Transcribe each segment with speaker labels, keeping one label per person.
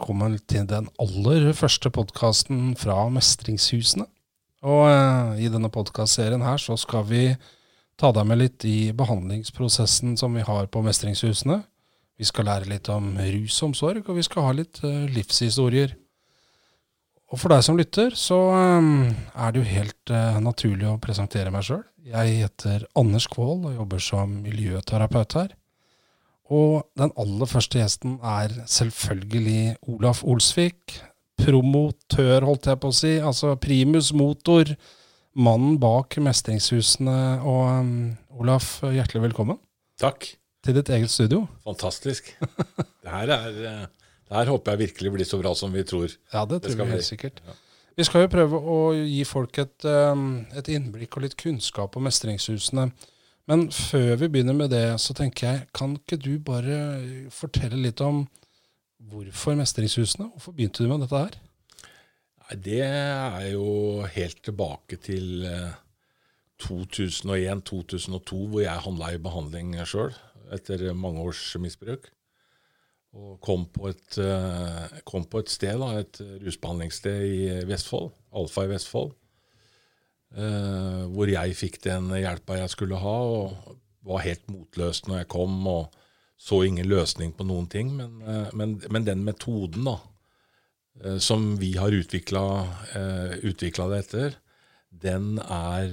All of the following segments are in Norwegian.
Speaker 1: Velkommen til den aller første podkasten fra Mestringshusene. Og eh, i denne podkastserien her så skal vi ta deg med litt i behandlingsprosessen som vi har på Mestringshusene. Vi skal lære litt om rusomsorg, og vi skal ha litt eh, livshistorier. Og for deg som lytter, så eh, er det jo helt eh, naturlig å presentere meg sjøl. Jeg heter Anders Kvål og jobber som miljøterapeut her. Og den aller første gjesten er selvfølgelig Olaf Olsvik. Promotør, holdt jeg på å si. Altså primus motor. Mannen bak Mestringshusene. Og um, Olaf, hjertelig velkommen
Speaker 2: Takk.
Speaker 1: til ditt eget studio.
Speaker 2: Fantastisk. Det her, er, eh, det her håper jeg virkelig blir så bra som vi tror.
Speaker 1: Ja, det
Speaker 2: Det
Speaker 1: tror vi helt sikkert. Vi skal jo prøve å gi folk et, um, et innblikk og litt kunnskap om Mestringshusene. Men før vi begynner med det, så tenker jeg, kan ikke du bare fortelle litt om hvorfor Mestringshusene? Hvorfor begynte du med dette her?
Speaker 2: Det er jo helt tilbake til eh, 2001-2002, hvor jeg handla i behandling sjøl etter mange års misbruk. Og kom på et, eh, kom på et sted, da, et rusbehandlingssted i Vestfold, Alfa i Vestfold, eh, hvor jeg fikk den hjelpa jeg skulle ha, og var helt motløs når jeg kom, og så ingen løsning på noen ting. Men, uh, men, men den metoden da, uh, som vi har utvikla det etter, den er,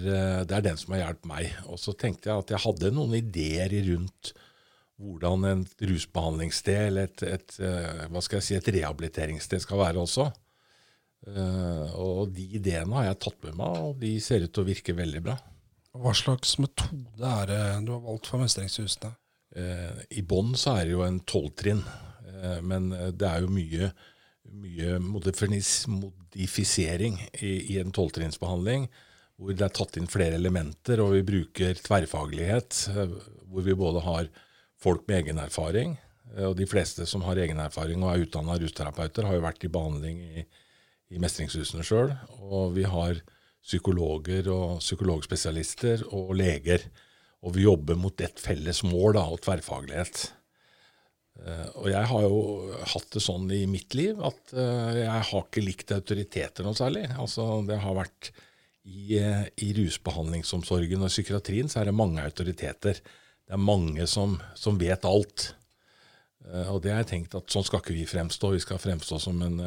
Speaker 2: det er den som har hjulpet meg. Og så tenkte jeg at jeg hadde noen ideer rundt hvordan en rusbehandlingssted eller et, et, hva skal jeg si, et rehabiliteringssted skal være også. Eh, Og de ideene har jeg tatt med meg, og de ser ut til å virke veldig bra.
Speaker 1: Hva slags metode er det du har valgt for Mestringshusene?
Speaker 2: Eh, I bånn så er det jo en tolvtrinn, eh, men det er jo mye, mye modifisering i, i en tolvtrinnsbehandling, hvor det er tatt inn flere elementer, og vi bruker tverrfaglighet, hvor vi både har folk med egen erfaring, og de fleste som har egen erfaring og er utdanna rusterapeuter, har jo vært i behandling i, i Mestringshusene sjøl, og vi har psykologer og psykologspesialister og leger. Og vi jobber mot et felles mål da, og tverrfaglighet. Eh, og jeg har jo hatt det sånn i mitt liv at eh, jeg har ikke likt autoriteter noe særlig. Altså det har vært i, eh, I rusbehandlingsomsorgen og psykiatrien så er det mange autoriteter. Det er mange som, som vet alt. Og det har jeg tenkt at sånn skal ikke vi fremstå. Vi skal fremstå som en,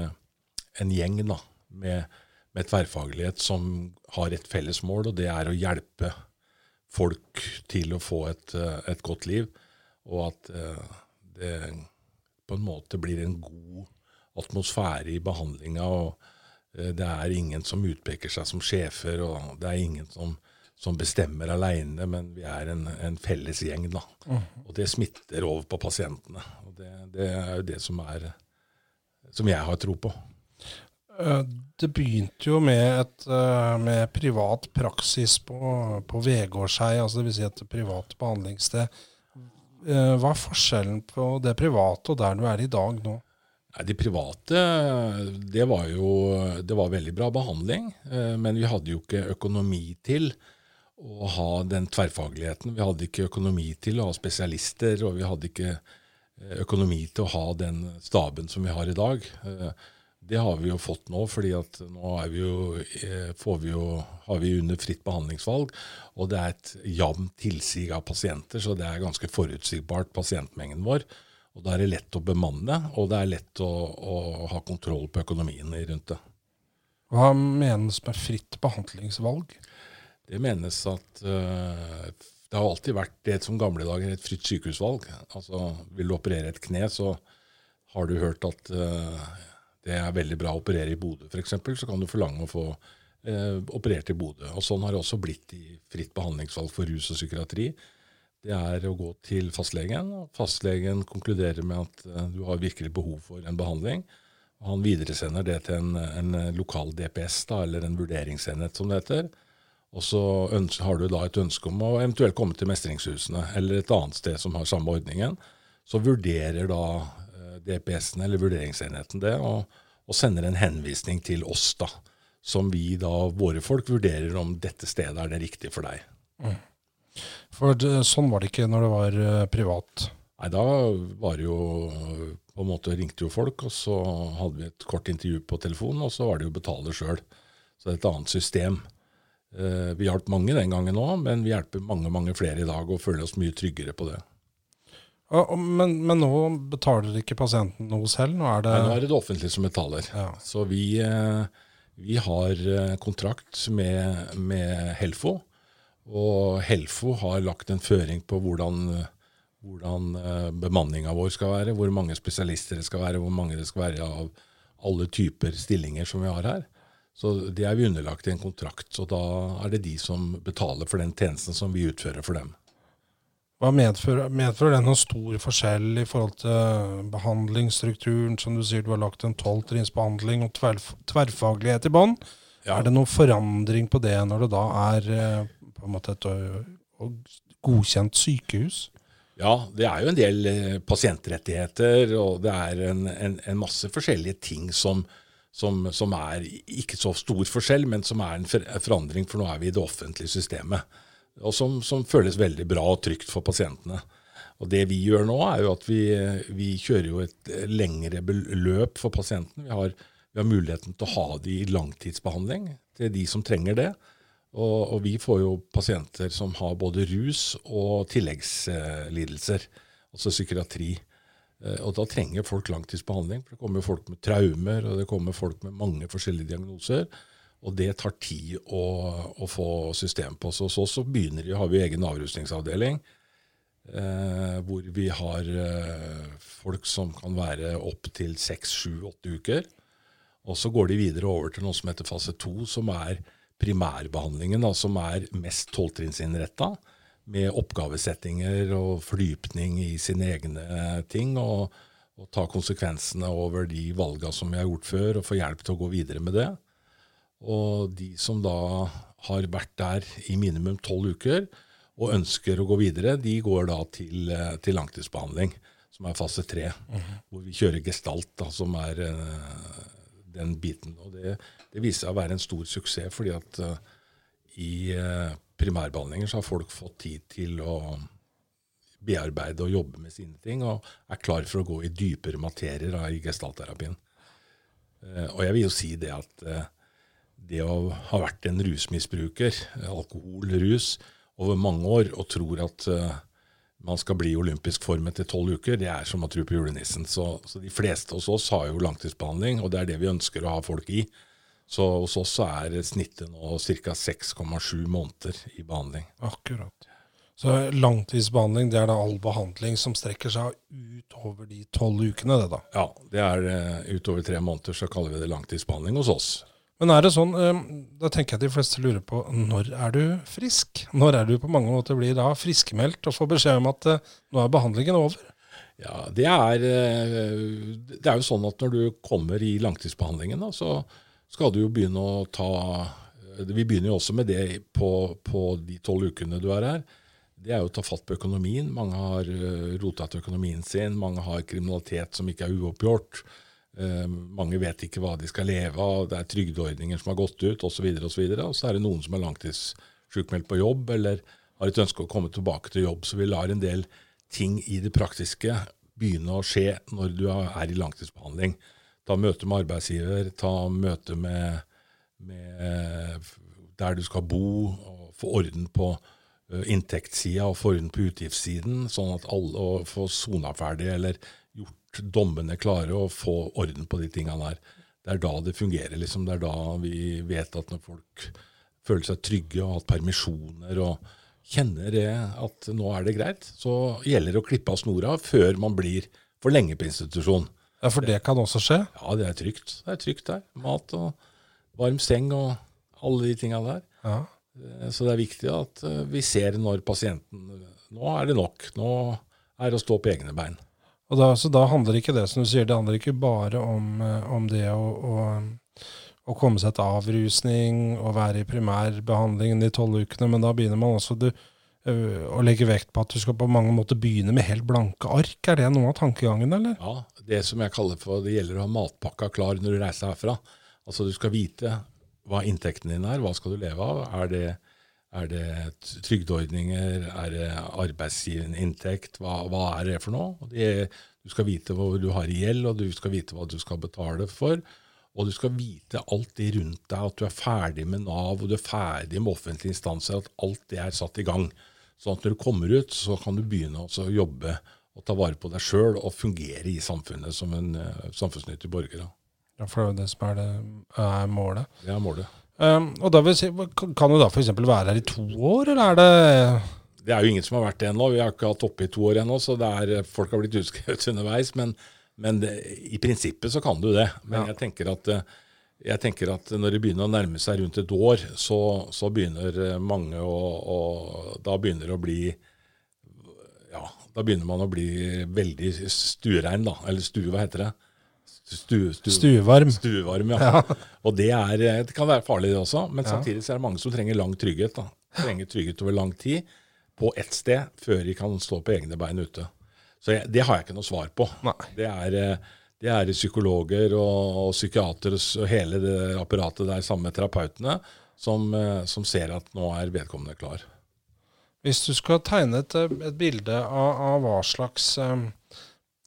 Speaker 2: en gjeng da, med, med tverrfaglighet som har et felles mål, og det er å hjelpe folk til å få et, eh, et godt liv, og at eh, det på en måte blir en god atmosfære i behandlinga. og eh, Det er ingen som utpeker seg som sjefer, og det er ingen som, som bestemmer aleine, men vi er en, en felles gjeng. da. Og det smitter over på pasientene. og Det, det er jo det som, er, som jeg har tro på.
Speaker 1: Eh, Det begynte jo med, et, eh, med privat praksis på, på Vegårshei, altså dvs. Si et privat behandlingssted. Eh, Hva er forskjellen på det private og der du er i dag nå?
Speaker 2: Nei, De private, det var jo det var veldig bra behandling, eh, men vi hadde jo ikke økonomi til å ha den tverrfagligheten. Vi hadde ikke økonomi til å ha spesialister, og vi hadde ikke økonomi til å ha den staben som vi har i dag. Det har vi jo fått nå, fordi at nå er vi jo, eh, får vi jo, har vi under fritt behandlingsvalg, og det er et jevnt tilsig av pasienter, så det er ganske forutsigbart, pasientmengden vår. Og da er det lett å bemanne, og det er lett å, å ha kontroll på økonomien rundt det.
Speaker 1: Hva menes med fritt behandlingsvalg?
Speaker 2: Det menes at uh, det har alltid vært det som gamle dager et fritt sykehusvalg. Altså, Vil du operere et kne, så har du hørt at øh, det er veldig bra å operere i Bodø f.eks., så kan du forlange å få eh, operert i Bodø. Og Sånn har det også blitt i fritt behandlingsvalg for rus og psykiatri. Det er å gå til fastlegen, og fastlegen konkluderer med at øh, du har virkelig behov for en behandling. Og han videresender det til en, en lokal DPS, da, eller en vurderingsenhet, som det heter. Og så har du da et ønske om å eventuelt komme til Mestringshusene eller et annet sted som har samme ordningen. Så vurderer da eh, DPS-en eller vurderingsenheten det, og, og sender en henvisning til oss, da. Som vi da, våre folk, vurderer om dette stedet er det riktige for deg.
Speaker 1: For det, sånn var det ikke når det var uh, privat.
Speaker 2: Nei, da var det jo på en måte ringte jo folk, og så hadde vi et kort intervju på telefonen, og så var det jo betaler betale sjøl. Så det er et annet system. Eh, vi hjalp mange den gangen òg, men vi hjelper mange mange flere i dag og føler oss mye tryggere på det.
Speaker 1: Men, men, nå betaler ikke pasienten noe selv? Nå er det,
Speaker 2: Nei, nå er det det offentlige som betaler. Ja. Så vi, eh, vi, har eh, kontrakt med, med, Helfo, og Helfo har lagt en føring på hvordan hvordan eh, bemanninga vår skal være, hvor mange spesialister det skal være, hvor mange det skal være av alle typer stillinger som vi har her. Så Det er vi underlagt i en kontrakt, så da er det de som betaler for den tjenesten som vi utfører for dem.
Speaker 1: Hva medfører, medfører det noen stor forskjell i forhold til behandlingsstrukturen? Som du sier, du har lagt en tolvtrinnsbehandling og tverf, tverrfaglighet i bånn. Ja. Er det noen forandring på det når det da er eh, på en måte et godkjent sykehus?
Speaker 2: Ja, det er jo en del eh, pasientrettigheter, og det er en, en, en masse forskjellige ting som, som, som, er ikke så stor forskjell, men som er en forandring, for nå er vi i det offentlige systemet. Og som, som føles veldig bra og trygt for pasientene. Og Det vi gjør nå, er jo at vi, vi kjører jo et lengre løp for pasientene. Vi har, vi har muligheten til å ha de i langtidsbehandling til de som trenger det. Og, og, vi får jo pasienter som har både rus og tilleggslidelser, altså psykiatri. Eh, og da trenger folk langtidsbehandling. for Det kommer folk med traumer, og det kommer folk med mange forskjellige diagnoser. Og det tar tid å, å få system på. Så så, så begynner vi, har vi egen avrustningsavdeling. Eh, hvor vi har eh, folk som kan være opptil seks, sju, åtte uker. Og så går de videre over til noe som heter fase to, som er primærbehandlingen, da, som er mest tolvtrinnsinnretta, med oppgavesettinger og fordypning i sine egne ting. og, og ta konsekvensene over de valga som vi har gjort før, og få hjelp til å gå videre med det. Og de som da har vært der i minimum tolv uker og ønsker å gå videre, de går da til, til langtidsbehandling, som er fase tre. Mm -hmm. Hvor vi kjører gestalt, da, som er uh, den biten. Og det, det viser seg å være en stor suksess, fordi at uh, i primærbehandlinger så har folk fått tid til å bearbeide og jobbe med sine ting, og er klar for å gå i dypere materier da, i gestaltterapien. Og jeg vil jo si det at det å ha vært en rusmisbruker, alkohol, rus, over mange år, og tror at man skal bli olympisk form etter tolv uker, det er som å tro på julenissen. Så, så, de fleste hos oss har jo langtidsbehandling, og det er det vi ønsker å ha folk i. Så hos oss er snittet nå ca. 6,7 måneder i behandling.
Speaker 1: Akkurat. Så langtidsbehandling det er da all behandling som strekker seg utover de tolv ukene? det da?
Speaker 2: Ja, det er uh, utover tre måneder så kaller vi det langtidsbehandling hos oss.
Speaker 1: Men er det sånn, da tenker jeg at de fleste lurer på når er du frisk? Når er du på mange måter blir da friskmeldt og får beskjed om at eh, nå er behandlingen over?
Speaker 2: Ja, det er, eh, det er jo sånn at når du kommer i langtidsbehandlingen, da, så skal du jo begynne å ta eh, Vi begynner jo også med det på, på de tolv ukene du er her. Det er jo å ta fatt på økonomien. Mange har rota til økonomien sin. Mange har kriminalitet som ikke er uoppgjort. Uh, mange vet ikke hva de skal leve av, det er trygdeordninger som har gått ut osv. Og, så videre, og så er det noen som er langtidssykmeldt på jobb eller har et ønske å komme tilbake til jobb. Så vi lar en del ting i det praktiske begynne å skje når du er i langtidsbehandling. Ta møte med arbeidsgiver, ta møte med, med der du skal bo, og få orden på uh, inntektssida og få orden på utgiftssiden, sånn at alle får sona ferdig eller dommene klarer å få orden på de tingene der. Det er da det fungerer. liksom. Det er da vi vet at når folk føler seg trygge og har hatt permisjoner og kjenner det at nå er det greit, så gjelder det å klippe av snora før man blir for lenge på institusjon.
Speaker 1: Ja, For det kan også skje?
Speaker 2: Ja, det er trygt. Det er trygt der. Mat og varm seng og alle de tinga der. Ja. Eh, så det er viktig at eh, vi ser når pasienten Nå er det nok. Nå er det å stå på egne bein.
Speaker 1: Og da, så da handler ikke det som du sier, det handler ikke bare om, eh, om det å, å, å, komme seg til avrusning og være i primærbehandlingen de tolv ukene, men da begynner man også du, øh, å legge vekt på at du skal på mange måter begynne med helt blanke ark. Er det noe av tankegangen, eller?
Speaker 2: Ja, det som jeg kaller for det gjelder å ha matpakka klar når du reiser herfra. Altså du skal vite hva inntekten din er, hva skal du leve av. Er det er det trygdeordninger? Er det arbeidsgiverinntekt? Hva, hva er det for noe? Det, Du skal vite hva du har i gjeld, og du skal vite hva du skal betale for. Og du skal vite alt det rundt deg, at du er ferdig med Nav og du er ferdig med offentlige instanser, at alt det er satt i gang. Sånn at når du kommer ut, så kan du begynne å jobbe og ta vare på deg sjøl og fungere i samfunnet som en uh, samfunnsnyttig borger.
Speaker 1: Ja, For det er det som er, det, er målet?
Speaker 2: Det er målet.
Speaker 1: Um, og da vil si, Kan du da f.eks. være her i to år, eller er det
Speaker 2: Det er jo ingen som har vært det ennå. Vi har ikke hatt oppe i to år ennå, så er, folk har blitt utskrevet underveis. Men, men det, i prinsippet så kan du det. Men ja. jeg, tenker at, jeg tenker at når det begynner å nærme seg rundt et år, så, så begynner mange å, å Da begynner det å bli Ja, da begynner man å bli veldig stuerein, da. Eller stue, hva heter det?
Speaker 1: Stu, stu, stuevarm.
Speaker 2: Stuevarm, ja. ja. Og det, er, det, kan være farlig, det også. Men samtidig så er det mange som trenger lang trygghet. da. Trenger trygghet over lang tid på ett sted før de kan stå på egne bein ute. Så jeg, det har jeg ikke noe svar på. Det er, det er, psykologer og, og psykiatere og hele det apparatet der sammen med terapeutene som, som, ser at nå er vedkommende klar.
Speaker 1: Hvis du skal tegne et, et bilde av, av, hva slags um,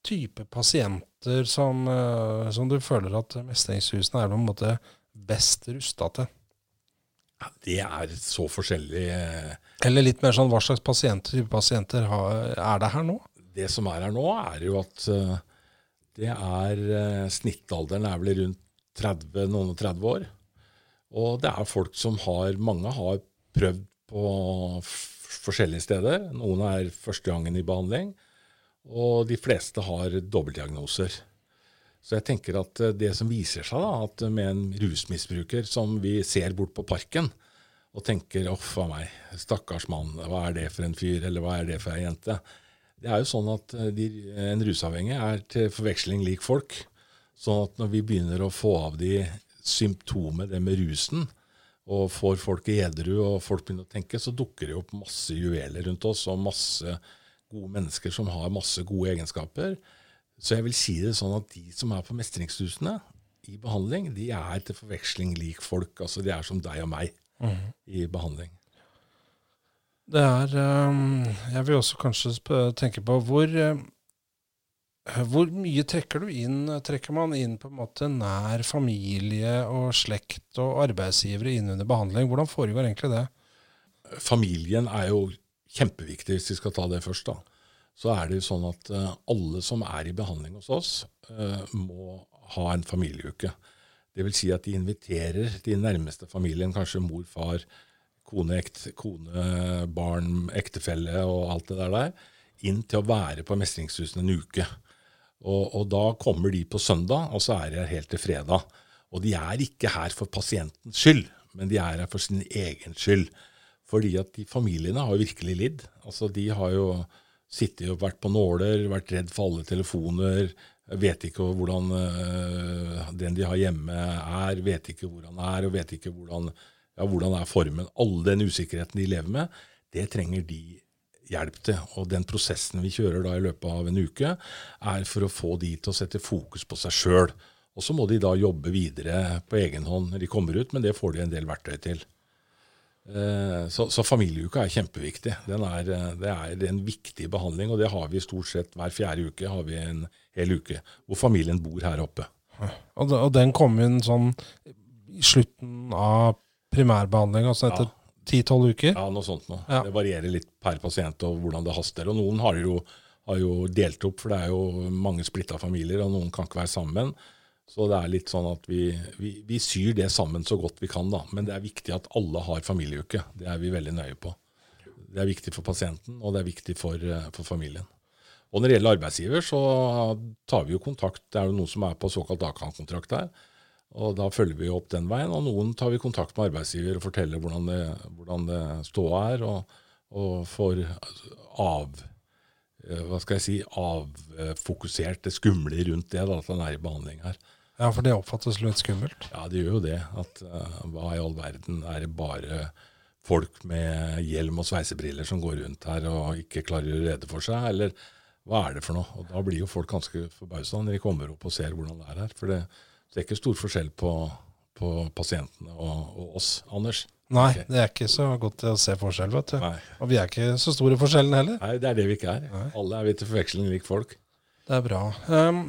Speaker 1: type pasienter som, eh, som, du føler at mestringshusene er på en måte best rusta til?
Speaker 2: Ja, det er så forskjellig. Eh,
Speaker 1: Eller litt mer sånn hva slags pasienter, type pasienter er det her nå?
Speaker 2: Det som er her nå, er jo at eh, det er Snittalderen er vel rundt 30, noen og 30 år. Og det er folk som har Mange har prøvd på forskjellige steder. Noen er første gangen i behandling. Og de fleste har dobbeltdiagnoser. Så jeg tenker at eh, det som viser seg, da, at med en rusmisbruker som vi ser bort på parken, og tenker 'uff a meg, stakkars mann, hva er det for en fyr', eller 'hva er det for ei jente'? Det er jo sånn at eh, de, en rusavhengig er til forveksling lik folk. Sånn at når vi begynner å få av de symptomet, det med rusen, og får folk edru, og folk begynner å tenke, så dukker det opp masse juveler rundt oss, og masse gode mennesker som har masse gode egenskaper. Så jeg vil si det sånn at de som er på mestringshusene i behandling, de er til forveksling lik folk. Altså de er som deg og meg mm. i behandling.
Speaker 1: Det er ehm, Jeg vil også kanskje tenke på hvor eh, hvor mye trekker du inn? Trekker man inn på en måte nær familie og slekt og arbeidsgivere inn under behandling? Hvordan foregår egentlig det?
Speaker 2: Familien er jo kjempeviktig, hvis vi skal ta det først, da, så er det jo sånn at uh, alle som er i behandling hos oss, uh, må ha en familieuke. Det vil si at de inviterer de nærmeste familien, kanskje mor, far, kone, ekt, kone barn, ektefelle og alt det der, der, inn til å være på mestringshusen en uke. Og, og, da kommer de på søndag, og så er de her helt til fredag. Og de er ikke her for pasientens skyld, men de er her for sin egen skyld. Fordi at de familiene har virkelig lidd. Altså, de har jo sittet og vært på nåler, vært redd for alle telefoner, vet ikke hvordan uh, den de har hjemme er, vet ikke hvor han er, og vet ikke hvordan, ja, hvordan er formen. All den usikkerheten de lever med, det trenger de hjelp til. Og den prosessen vi kjører da i løpet av en uke, er for å få de til å sette fokus på seg sjøl. Og så må de da jobbe videre på egen hånd når de kommer ut, men det får de en del verktøy til. Eh, så, så, familieuka er kjempeviktig. Er, eh, det er en viktig behandling, og det har vi stort sett hver fjerde uke. har vi en hel uke hvor familien bor her oppe.
Speaker 1: Og, den kom inn sånn i slutten av primærbehandling, altså etter ti-tolv ja. uker?
Speaker 2: Ja, noe sånt noe. Ja. Det varierer litt per pasient og hvordan det haster. Og noen har jo, har jo delt opp, for det er jo mange splitta familier, og noen kan ikke være sammen. Så det er litt sånn at vi, vi, vi, syr det sammen så godt vi kan, da. Men det er viktig at alle har familieuke. Det er vi veldig nøye på. Det er viktig for pasienten, og det er viktig for, eh, for familien. Og når det gjelder arbeidsgiver, så tar vi jo kontakt. Det er jo noen som er på såkalt AKAN-kontrakt der. Og da følger vi opp den veien. Og noen tar vi kontakt med arbeidsgiver og forteller hvordan det, hvordan det ståa er, og, og får av hva skal jeg si, avfokusert det skumle rundt det, da, at han er i behandling her.
Speaker 1: Ja, for det oppfattes litt skummelt?
Speaker 2: Ja, det gjør jo det. At uh, hva i all verden er det bare folk med hjelm og sveisebriller som går rundt her og ikke klarer å gjøre rede for seg, eller hva er det for noe? Og Da blir jo folk ganske forbausa når de kommer opp og ser hvordan det er her. For det, det er ikke stor forskjell på, på pasientene og, og, oss, Anders.
Speaker 1: Nei, okay. det er ikke så godt å se forskjell, vet du. Nei. Og vi er ikke så store forskjellene heller.
Speaker 2: Nei, det er det vi ikke er. Nei. Alle er vi til forveksling lik folk.
Speaker 1: Det er bra. Um,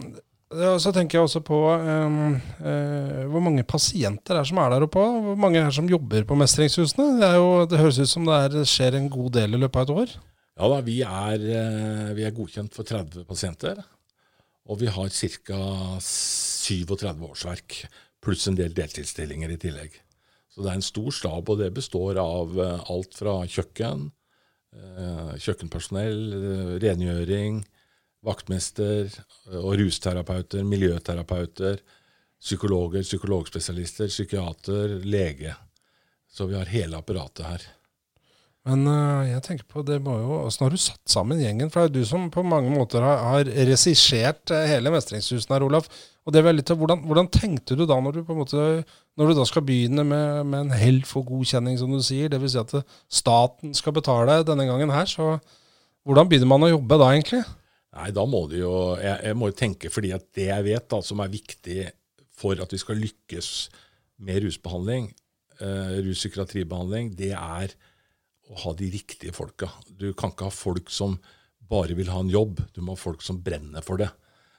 Speaker 1: så tenker jeg også på um, uh, hvor mange pasienter er som er der oppe. Hvor mange er som jobber på Mestringshusene? Det, jo, det høres ut som det er, skjer en god del i løpet av et år?
Speaker 2: Ja da, vi er, uh, vi er godkjent for 30 pasienter. Og vi har ca. 37 årsverk, pluss en del deltidsstillinger i tillegg. Så det er en stor stab, og det består av uh, alt fra kjøkken, kjøkkenpersonell, rengjøring, vaktmester og rusterapeuter, miljøterapeuter, psykologer, psykologspesialister, psykiater, lege. Så vi har hele apparatet her.
Speaker 1: Men uh, jeg tenker på, det må jo, Åssen har du satt sammen gjengen? For det er jo du som på mange måter har, har regissert uh, hele Mestringshusen her, Olaf. Og det veldig til, hvordan, hvordan, tenkte du da når du på en måte, når du da skal begynne med, med en Helfo godkjenning, som du sier? Dvs. Si at staten skal betale denne gangen her. så Hvordan begynner man å jobbe da, egentlig?
Speaker 2: Nei, da må du jo jeg, jeg, må jo tenke, fordi at det jeg vet da, som er viktig for at vi skal lykkes med rusbehandling, eh, ruspsykiatribehandling, det er å ha de riktige folka. Du kan ikke ha folk som bare vil ha en jobb. Du må ha folk som brenner for det.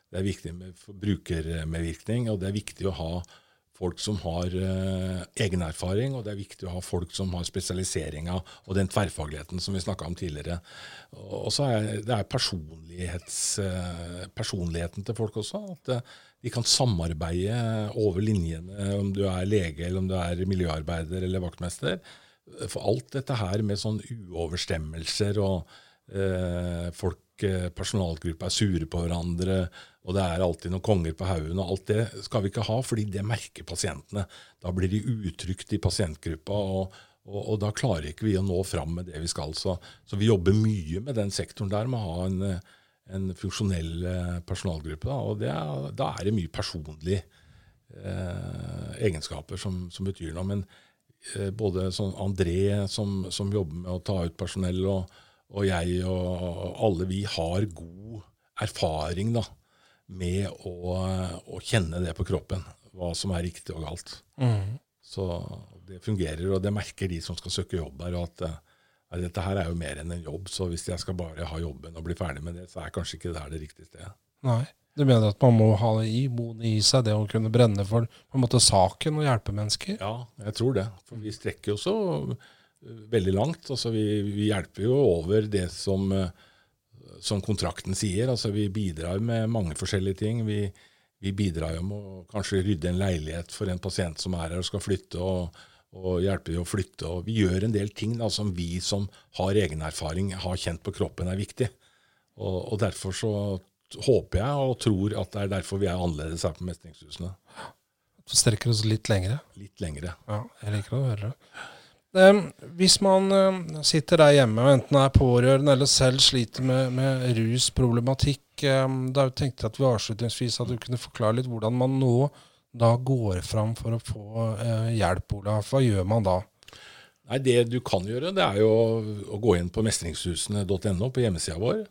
Speaker 2: Det er viktig med brukermedvirkning, og det er viktig å ha folk som har eh, egen erfaring, og det er viktig å ha folk som har spesialiseringa og den tverrfagligheten som vi snakka om tidligere. Og så er det er uh, personligheten til folk også. At eh, de kan samarbeide over linjene, om du er lege, eller om du er miljøarbeider eller vaktmester. For alt dette her med sånn uoverstemmelser og folk, personalgruppa er sure på hverandre, og det er alltid noen konger på haugen, og alt det skal vi ikke ha, fordi det merker pasientene. Da blir de utrygt i pasientgruppa, og, og, og, da klarer ikke vi å nå fram med det vi skal. Så, så vi jobber mye med den sektoren der, med å ha en, en funksjonell eh, personalgruppe. Da, og er, da er det mye personlige eh, egenskaper som, som, betyr noe. Men eh, både sånn André, som, som, jobber med å ta ut personell, og, og jeg og alle vi har god erfaring da, med å, å, kjenne det på kroppen, hva som er riktig og galt. Mm. Så det fungerer, og det merker de som skal søke jobb her. at, at dette her er jo mer enn en jobb, så hvis jeg skal bare ha jobben og bli ferdig med det, så er kanskje ikke det her det riktige stedet.
Speaker 1: Nei. Du mener at man må ha det i, boende i seg, det å kunne brenne for på en måte saken og hjelpe mennesker?
Speaker 2: Ja, jeg tror det. For vi strekker jo så veldig langt. Altså, vi, vi hjelper jo over det som uh, som kontrakten sier. altså Vi bidrar med mange forskjellige ting. Vi, vi bidrar jo med å kanskje rydde en leilighet for en pasient som er her og skal flytte, og, og hjelper å flytte. og Vi gjør en del ting da, som vi som har egen erfaring, har kjent på kroppen er viktig. Og, og Derfor så håper jeg og tror at det er derfor vi er annerledes her på Mestringshusene.
Speaker 1: Så strekker oss litt lengre?
Speaker 2: Litt lengre.
Speaker 1: Ja, jeg liker å høre det. Hvis man sitter der hjemme og enten er pårørende eller selv sliter med, med rusproblematikk, da tenkte jeg at vi avslutningsvis at du kunne forklare litt hvordan man nå da går fram for å få eh, hjelp, Olaf. Hva gjør man da?
Speaker 2: Nei, Det du kan gjøre, det er jo å gå inn på mestringshusene.no på hjemmesida vår.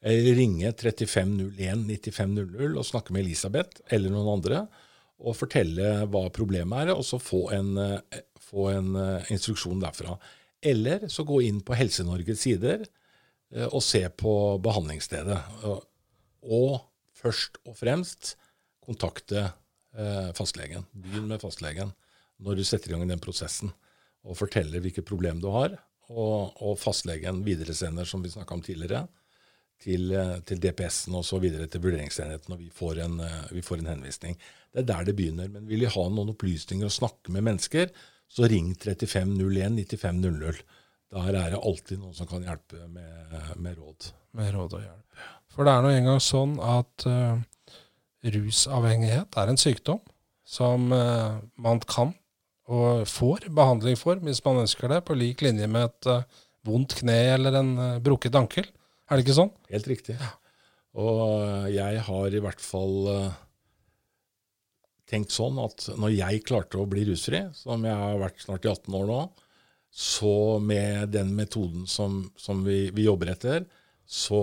Speaker 2: Eller ringe 3501 9500 og snakke med Elisabeth eller noen andre og fortelle hva problemet er, og så få en, eh, få en uh, instruksjon derfra. Eller så gå inn på Helse-Norges sider og se på behandlingsstedet. Og først og fremst kontakte fastlegen. Begynn med fastlegen når du setter i gang den prosessen, og forteller hvilket problem du har. Og, og fastlegen videresender, som vi snakka om tidligere, til, til DPS-en og så videre til vurderingsenheten når vi får, en, vi får en henvisning. Det er der det begynner. Men vil de ha noen opplysninger og snakke med mennesker, så ring 3501 9500. Der er det alltid noen som kan hjelpe med, med råd.
Speaker 1: Med råd og hjelp. For det er nå engang sånn at uh, rusavhengighet er en sykdom som uh, man kan og får behandling for hvis man ønsker det, på lik linje med et uh, vondt kne eller en brukket ankel. Er det ikke sånn?
Speaker 2: Helt riktig. Og jeg har i hvert fall tenkt sånn at når jeg klarte å bli rusfri, som jeg har vært snart i 18 år nå, så med den metoden som, som vi, vi, jobber etter, så,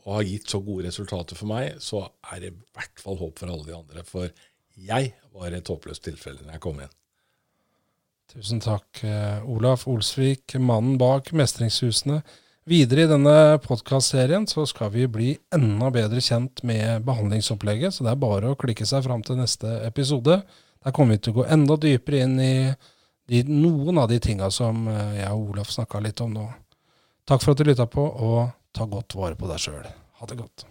Speaker 2: og har gitt så gode resultater for meg, så er det i hvert fall håp for alle de andre. For jeg var et håpløst tilfelle når jeg kom inn.
Speaker 1: Tusen takk, eh, Olaf Olsvik, mannen bak Mestringshusene. Videre i denne podkastserien så skal vi bli enda bedre kjent med behandlingsopplegget, så det er bare å klikke seg fram til neste episode. Der kommer vi til å gå enda dypere inn i de, noen av de tinga som eh, jeg og Olaf snakka litt om nå. Takk for at du lytta på, og ta godt vare på deg sjøl. Ha det godt.